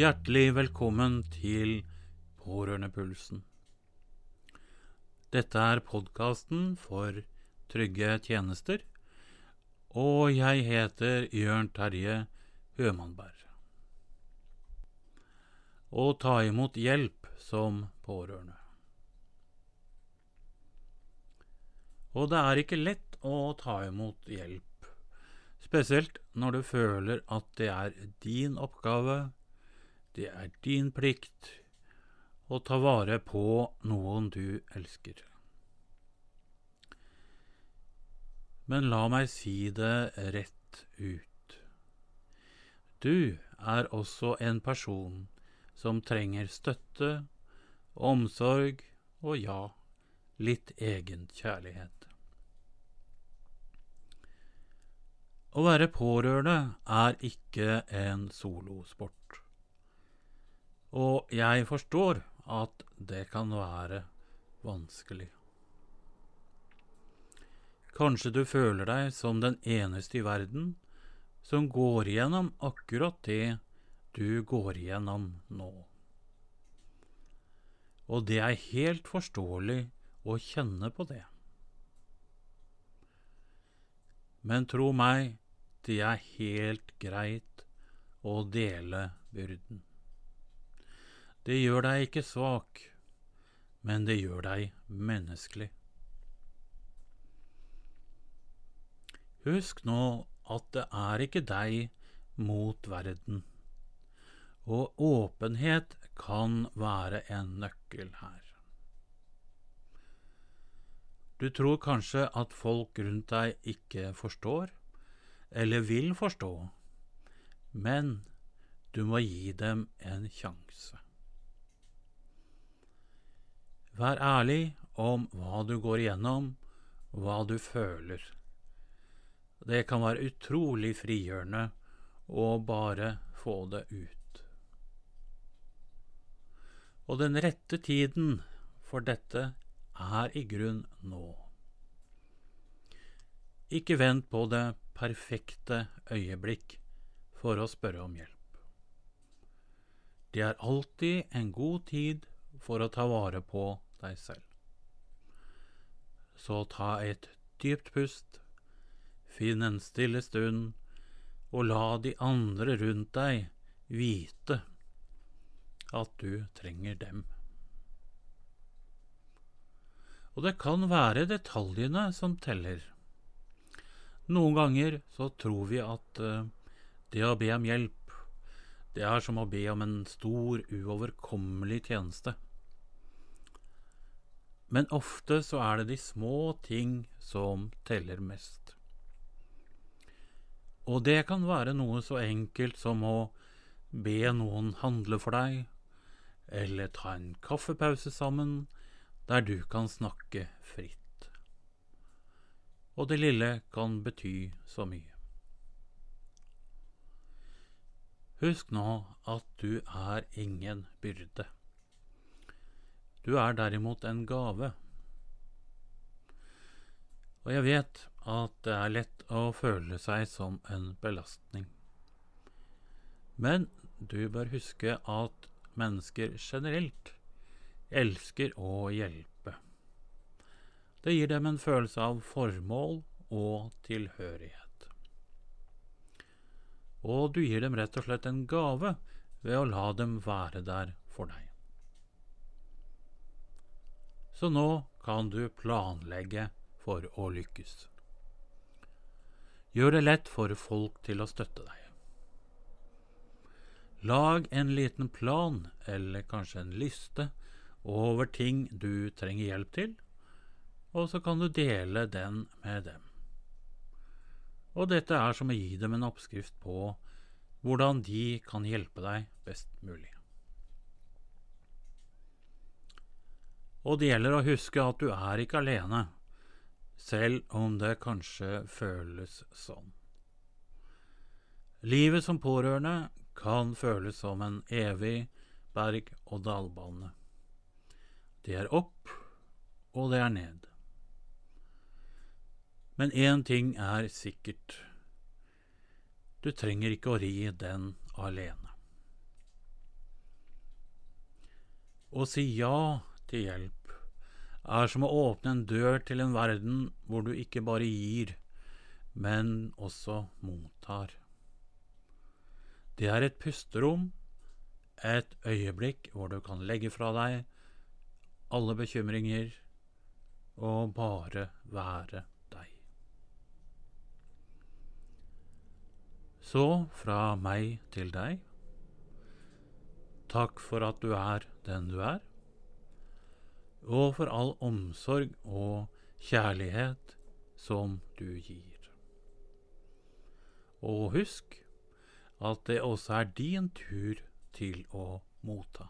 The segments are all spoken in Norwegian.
Hjertelig velkommen til Pårørendepulsen. Dette er podkasten for trygge tjenester, og jeg heter Jørn Terje Hømannberg. Å ta imot hjelp som pårørende. Og det er ikke lett å ta imot hjelp, spesielt når du føler at det er din oppgave det er din plikt å ta vare på noen du elsker. Men la meg si det rett ut. Du er også en person som trenger støtte, omsorg og ja, litt egen kjærlighet. Å være pårørende er ikke en solosport. Og jeg forstår at det kan være vanskelig. Kanskje du føler deg som den eneste i verden som går igjennom akkurat det du går igjennom nå. Og det er helt forståelig å kjenne på det. Men tro meg, det er helt greit å dele byrden. Det gjør deg ikke svak, men det gjør deg menneskelig. Husk nå at det er ikke deg mot verden, og åpenhet kan være en nøkkel her. Du tror kanskje at folk rundt deg ikke forstår, eller vil forstå, men du må gi dem en sjanse. Vær ærlig om hva du går igjennom, hva du føler. Det kan være utrolig frigjørende å bare få det ut. Og den rette tiden for dette er i grunn nå. Ikke vent på det perfekte øyeblikk for å spørre om hjelp. Det er alltid en god tid for å ta vare på deg selv. Så ta et dypt pust, finn en stille stund, og la de andre rundt deg vite at du trenger dem. Og det kan være detaljene som teller. Noen ganger så tror vi at uh, det å be om hjelp, det er som å be om en stor, uoverkommelig tjeneste. Men ofte så er det de små ting som teller mest. Og det kan være noe så enkelt som å be noen handle for deg, eller ta en kaffepause sammen der du kan snakke fritt. Og det lille kan bety så mye. Husk nå at du er ingen byrde. Du er derimot en gave. Og jeg vet at det er lett å føle seg som en belastning. Men du bør huske at mennesker generelt elsker å hjelpe. Det gir dem en følelse av formål og tilhørighet. Og du gir dem rett og slett en gave ved å la dem være der for deg. Så nå kan du planlegge for å lykkes. Gjør det lett for folk til å støtte deg. Lag en liten plan, eller kanskje en liste, over ting du trenger hjelp til, og så kan du dele den med dem. Og dette er som å gi dem en oppskrift på hvordan de kan hjelpe deg best mulig. Og det gjelder å huske at du er ikke alene, selv om det kanskje føles sånn. Livet som pårørende kan føles som en evig berg-og-dal-bane. Det er opp, og det er ned. Men én ting er sikkert. Du trenger ikke å ri den alene. Å si ja til hjelp er som å åpne en dør til en verden hvor du ikke bare gir, men også mottar. Det er et pusterom, et øyeblikk hvor du kan legge fra deg alle bekymringer og bare være deg. Så fra meg til deg, takk for at du er den du er, og for all omsorg og kjærlighet som du gir. Og husk at det også er din tur til å motta.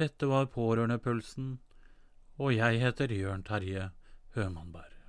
Dette var Pårørendepulsen, og jeg heter Jørn Terje Hømannberg.